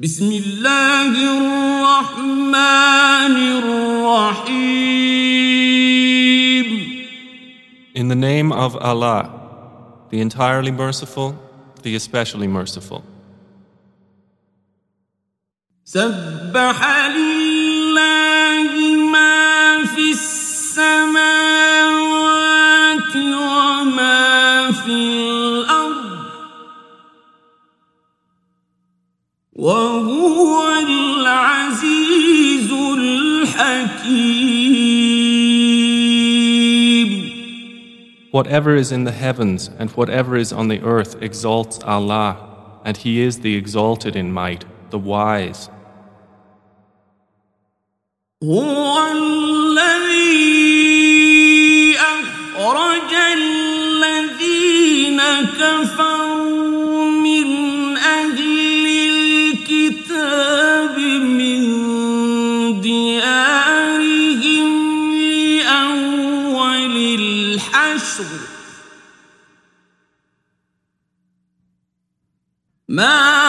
بسم الله الرحمن الرحيم In the name of Allah, the entirely merciful, the especially merciful. سبح لله ما في السماوات وهو العزيز الحكيم Whatever is in the heavens and whatever is on the earth exalts Allah, and He is the exalted in might, the wise. هو الذي أخرج الذين كفروا ما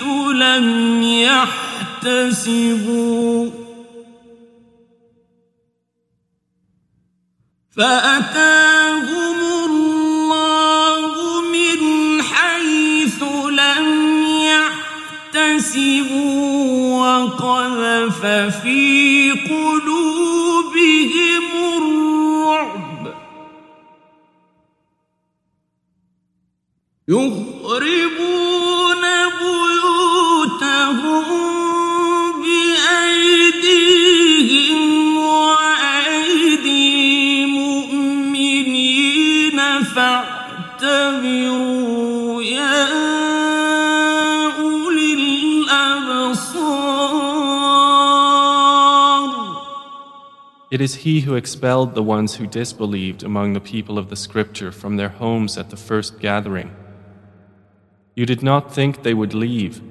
حيث لم يحتسبوا. فأتاهم الله من حيث لم يحتسبوا وقذف في قلوبهم الرعب. يخربون It is He who expelled the ones who disbelieved among the people of the Scripture from their homes at the first gathering. You did not think they would leave,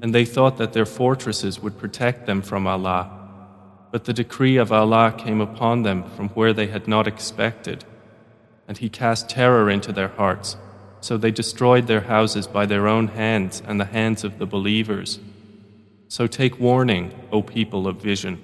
and they thought that their fortresses would protect them from Allah. But the decree of Allah came upon them from where they had not expected, and He cast terror into their hearts, so they destroyed their houses by their own hands and the hands of the believers. So take warning, O people of vision.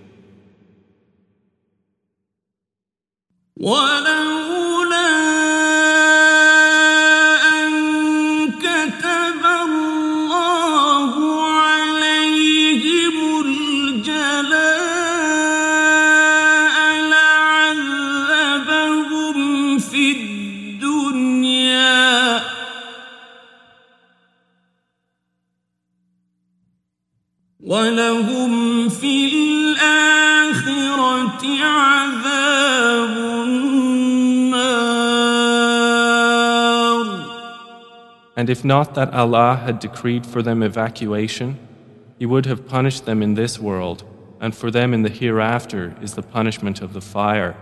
ولهم في الآخرة عذاب And if not that Allah had decreed for them evacuation, He would have punished them in this world, and for them in the hereafter is the punishment of the fire.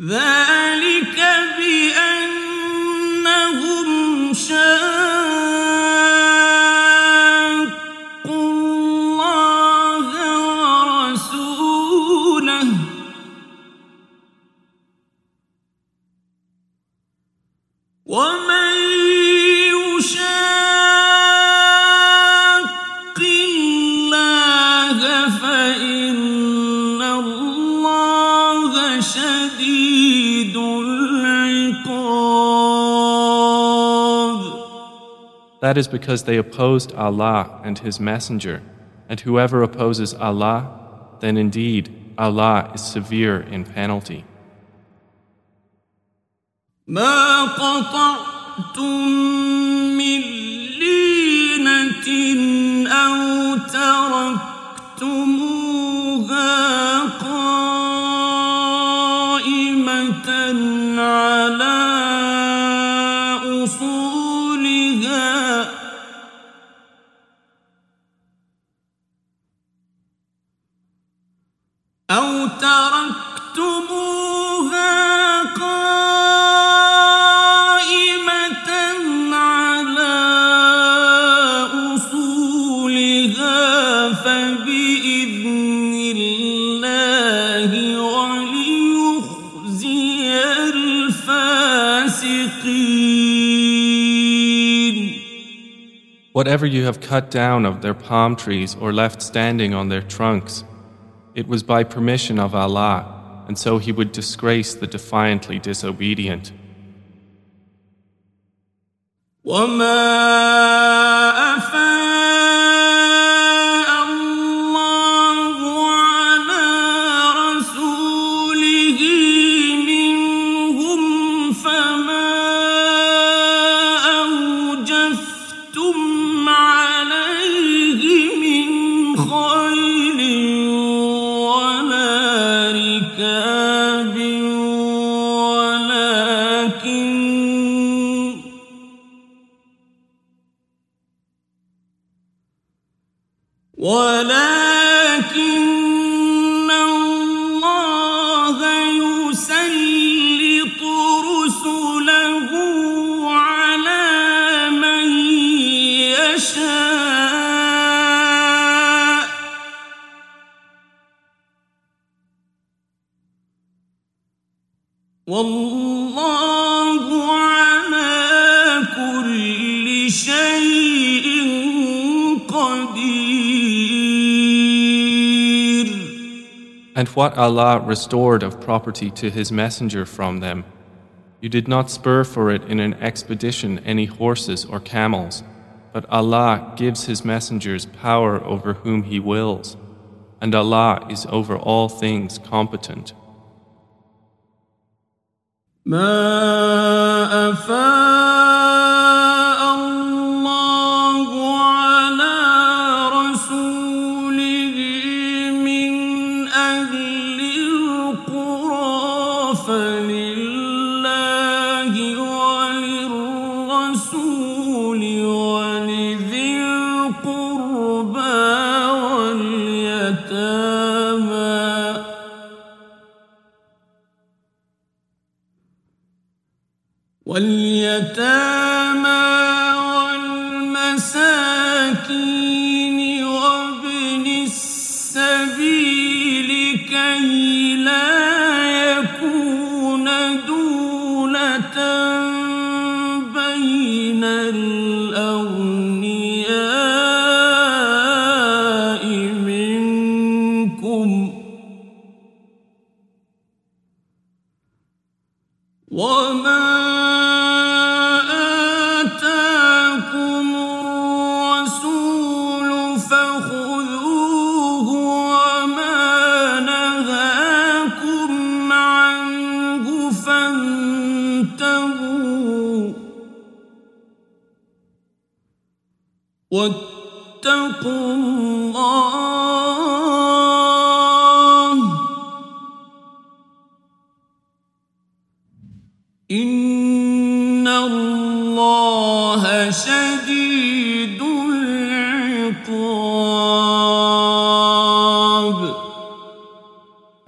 ذلك بأنهم شاقوا شديد العقاب That is because they opposed Allah and His Messenger, and whoever opposes Allah, then indeed Allah is severe in penalty. ما قطعتم من لينة أو تركتموها Whatever you have cut down of their palm trees or left standing on their trunks, it was by permission of Allah, and so He would disgrace the defiantly disobedient. وما ولا والله على كل شيء قدير And what Allah restored of property to His Messenger from them, you did not spur for it in an expedition any horses or camels, but Allah gives His messengers power over whom He wills, and Allah is over all things competent. ما أفاق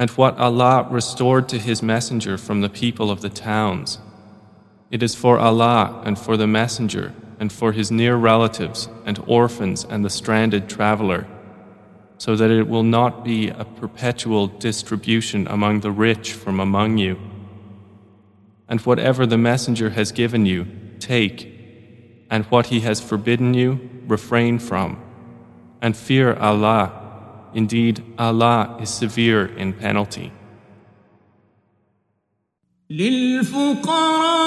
And what Allah restored to His Messenger from the people of the towns, it is for Allah and for the Messenger and for his near relatives and orphans and the stranded traveler, so that it will not be a perpetual distribution among the rich from among you. And whatever the Messenger has given you, take, and what he has forbidden you, refrain from, and fear Allah. Indeed, Allah is severe in penalty. للفقراء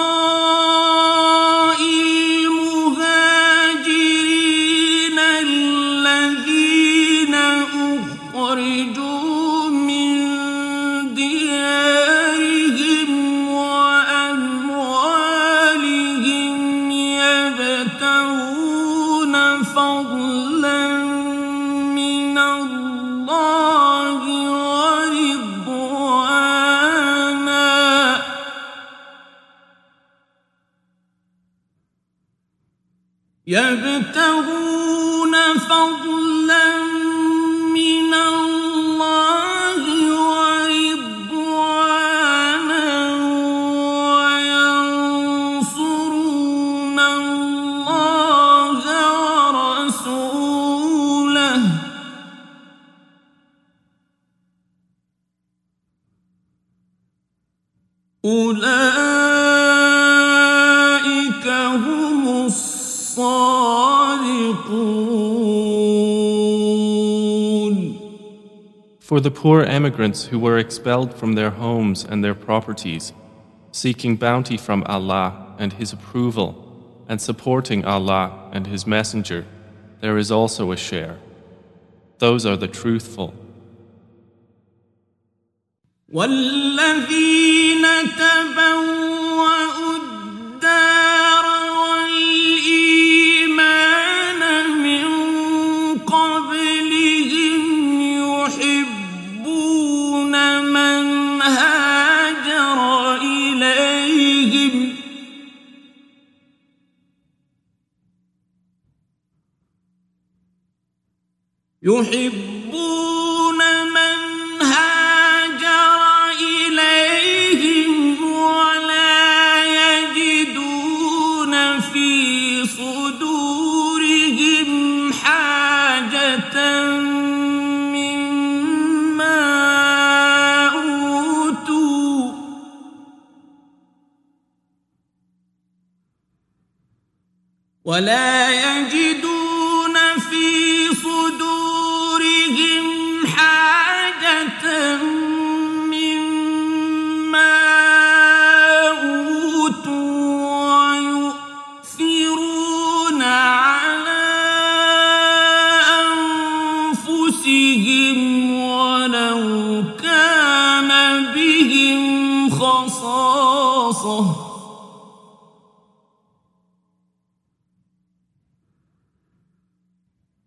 يبتغون فضلا For the poor emigrants who were expelled from their homes and their properties, seeking bounty from Allah and His approval, and supporting Allah and His Messenger, there is also a share. Those are the truthful. والذين تبوأوا يحبون من هاجر إليهم ولا يجدون في صدورهم حاجة مما أوتوا. ولا يجدون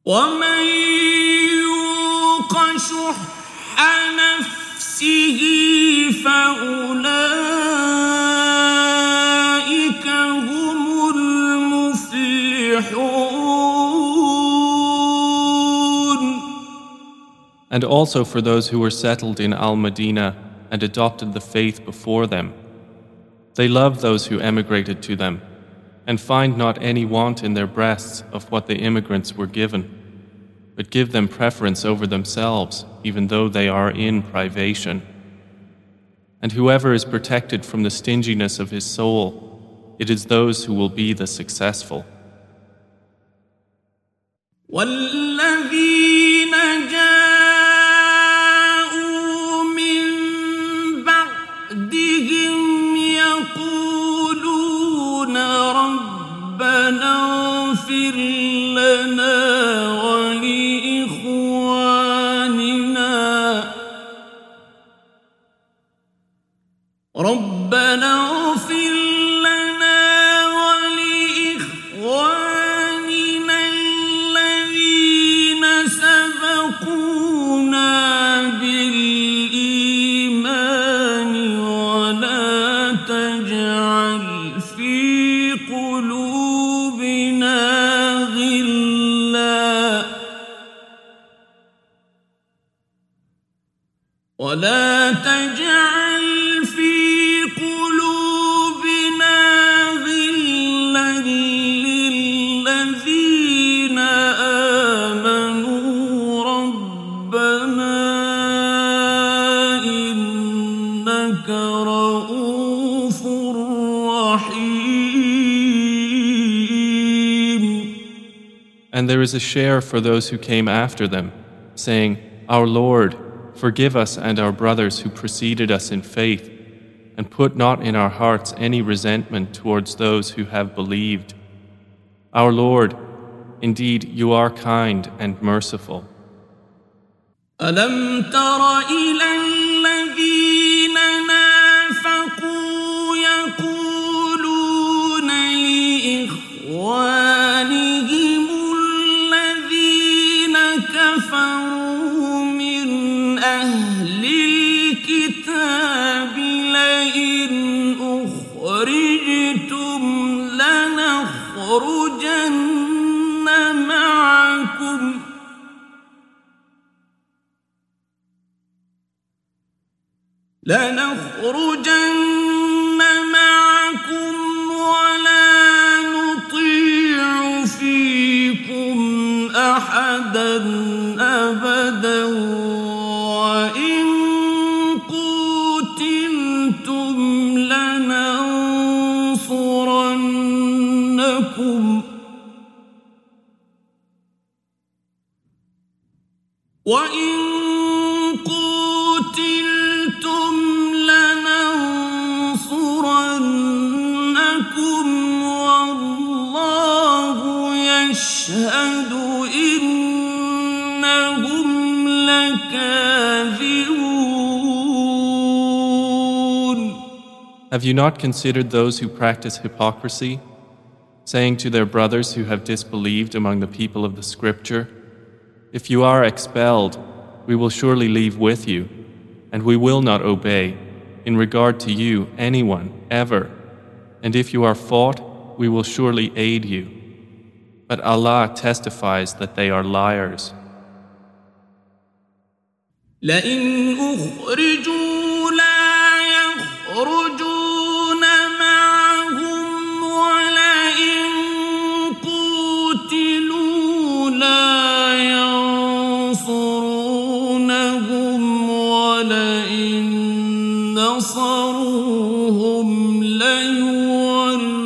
ومن يوق شح نفسه فأولئك هم المفلحون And also for those who were settled in Al Madinah and adopted the faith before them. They love those who emigrated to them and find not any want in their breasts of what the immigrants were given, but give them preference over themselves, even though they are in privation. And whoever is protected from the stinginess of his soul, it is those who will be the successful. والذين جاءوا من بعدهم يقولون ربنا اغفر لنا And there is a share for those who came after them, saying, Our Lord, forgive us and our brothers who preceded us in faith, and put not in our hearts any resentment towards those who have believed. Our Lord, indeed you are kind and merciful. لتخرجن Have you not considered those who practice hypocrisy, saying to their brothers who have disbelieved among the people of the scripture, If you are expelled, we will surely leave with you, and we will not obey, in regard to you, anyone, ever. And if you are fought, we will surely aid you. But Allah testifies that they are liars. لئن أخرجوا لا يخرجون معهم ولئن قوتلوا لا ينصرونهم ولئن نصروهم ليولن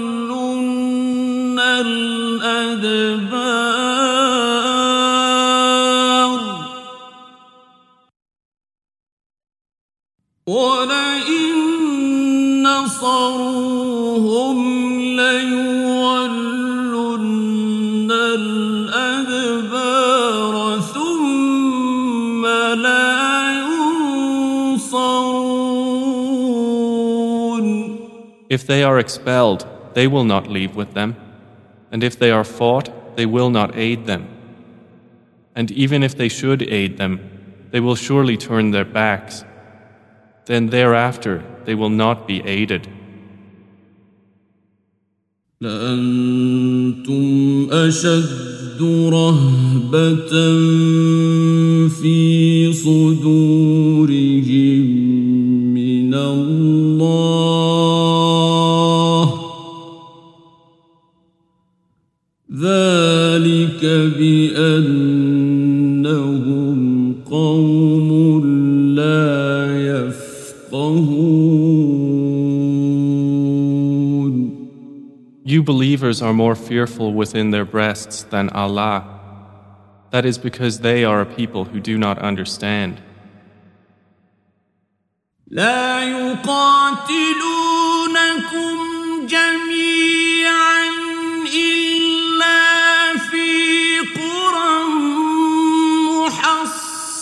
ولئن نصروهم ليولن الأدبار ثم لا ينصرون If they are expelled, they will not leave with them. And if they are fought, they will not aid them. And even if they should aid them, they will surely turn their backs. Then thereafter they will not be aided. لأنتم أشد رهبة في You believers are more fearful within their breasts than Allah. That is because they are a people who do not understand. لا يقاتلونكم جميعا إلا في قرى محصنة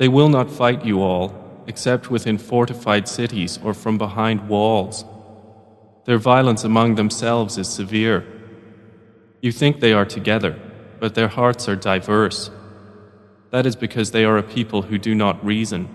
They will not fight you all, except within fortified cities or from behind walls. Their violence among themselves is severe. You think they are together, but their hearts are diverse. That is because they are a people who do not reason.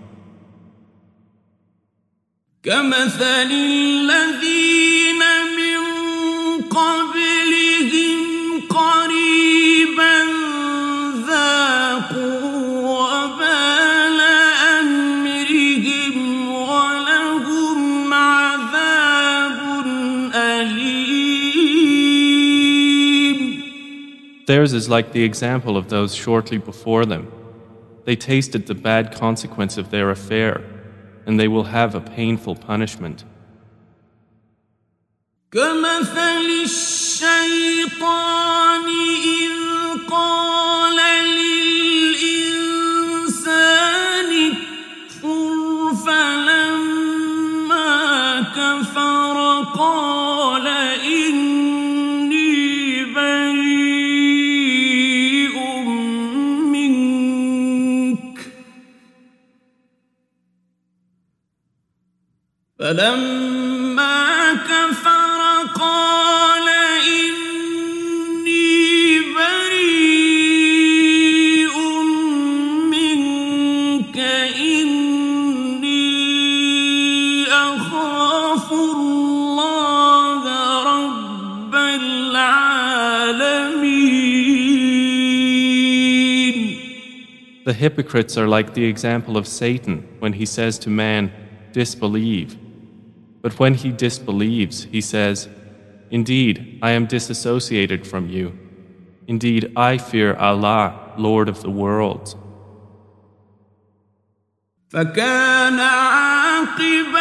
Theirs is like the example of those shortly before them. They tasted the bad consequence of their affair, and they will have a painful punishment. كمثل الشيطان فلما كفر قال إني بريء منك إني أخاف الله رب العالمين The hypocrites are like the example of Satan when he says to man, disbelieve. But when he disbelieves, he says, Indeed, I am disassociated from you. Indeed, I fear Allah, Lord of the worlds. فكان عاقبتهما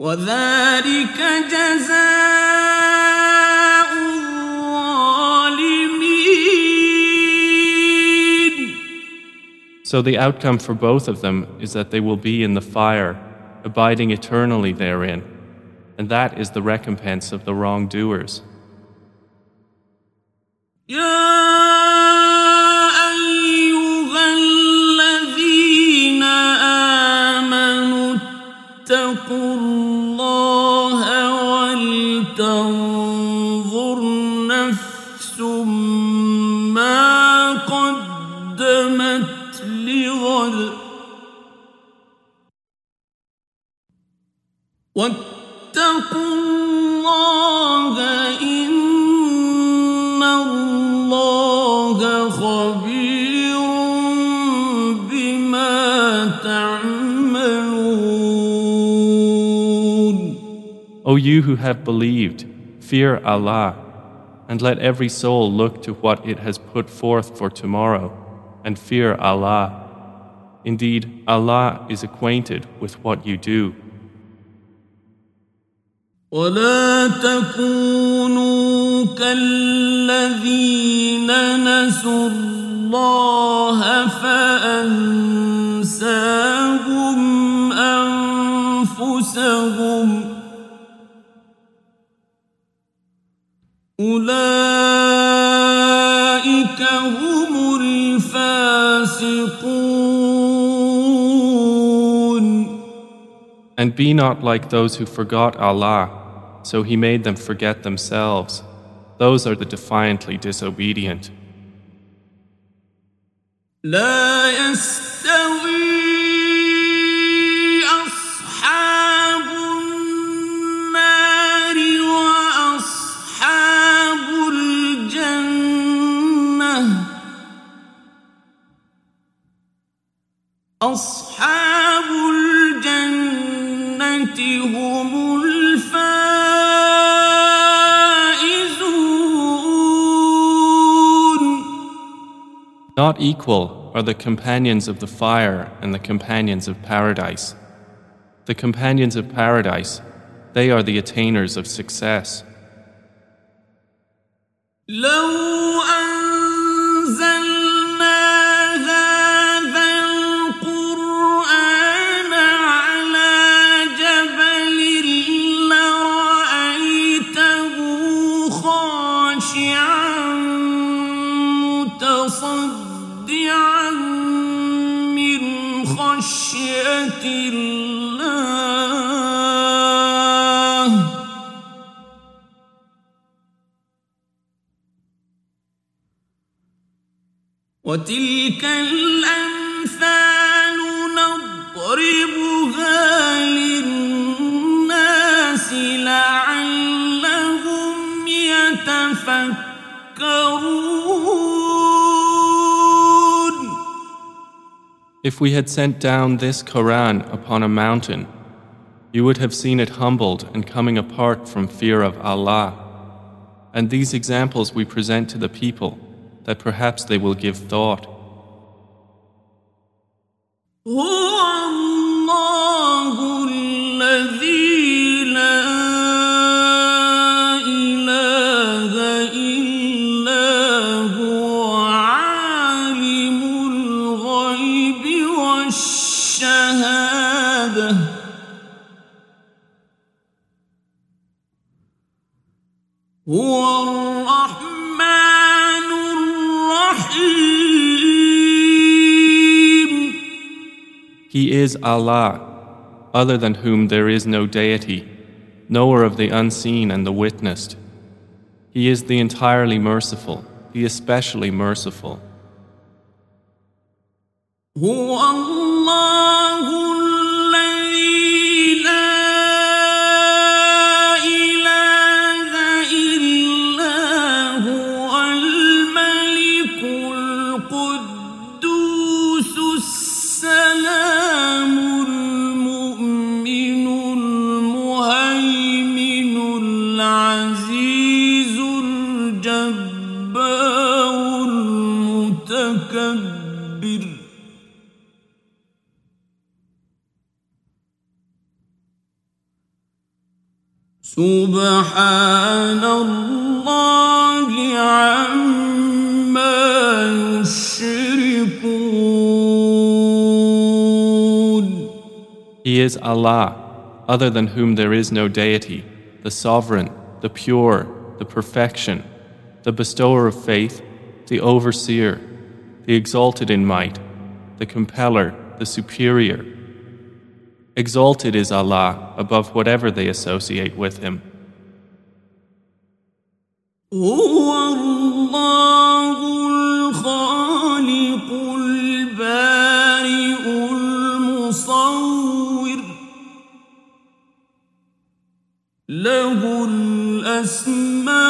وذلك جزاء الظالمين So the outcome for both of them is that they will be in the fire, abiding eternally therein, and that is the recompense of the wrongdoers. يا واتقوا الله إن الله خبير بما تعملون O you who have believed, fear Allah, and let every soul look to what it has put forth for tomorrow, and fear Allah. Indeed, Allah is acquainted with what you do. ولا تكونوا كالذين نسوا الله فأنساهم أنفسهم أولئك هم الفاسقون And be not like those who forgot Allah, so He made them forget themselves. Those are the defiantly disobedient. لا يستوي أصحاب النار وأصحاب الجنة أصحاب الجنة هم Not equal are the companions of the fire and the companions of paradise. The companions of paradise, they are the attainers of success. وتلك الأمثال نضربها للناس لعلهم يتفكرون If we had sent down this Quran upon a mountain, you would have seen it humbled and coming apart from fear of Allah. And these examples we present to the people, that perhaps they will give thought. He is Allah, other than whom there is no deity, knower of the unseen and the witnessed. He is the entirely merciful, the especially merciful. سبحان الله عما يشركون He is Allah, other than whom there is no deity, the sovereign, the pure, the perfection, the bestower of faith, the overseer, the exalted in might, the compeller, the superior. Exalted is Allah above whatever they associate with Him. هو الله الخالق البارئ المصور له الأسماء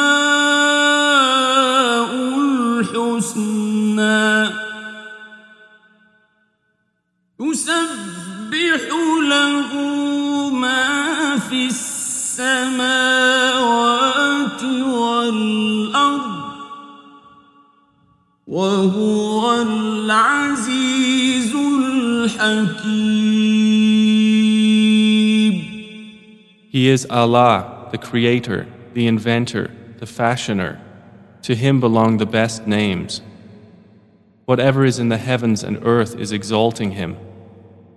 is Allah, the Creator, the Inventor, the Fashioner. To Him belong the best names. Whatever is in the heavens and earth is exalting Him,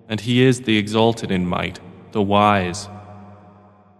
and He is the exalted in might, the wise.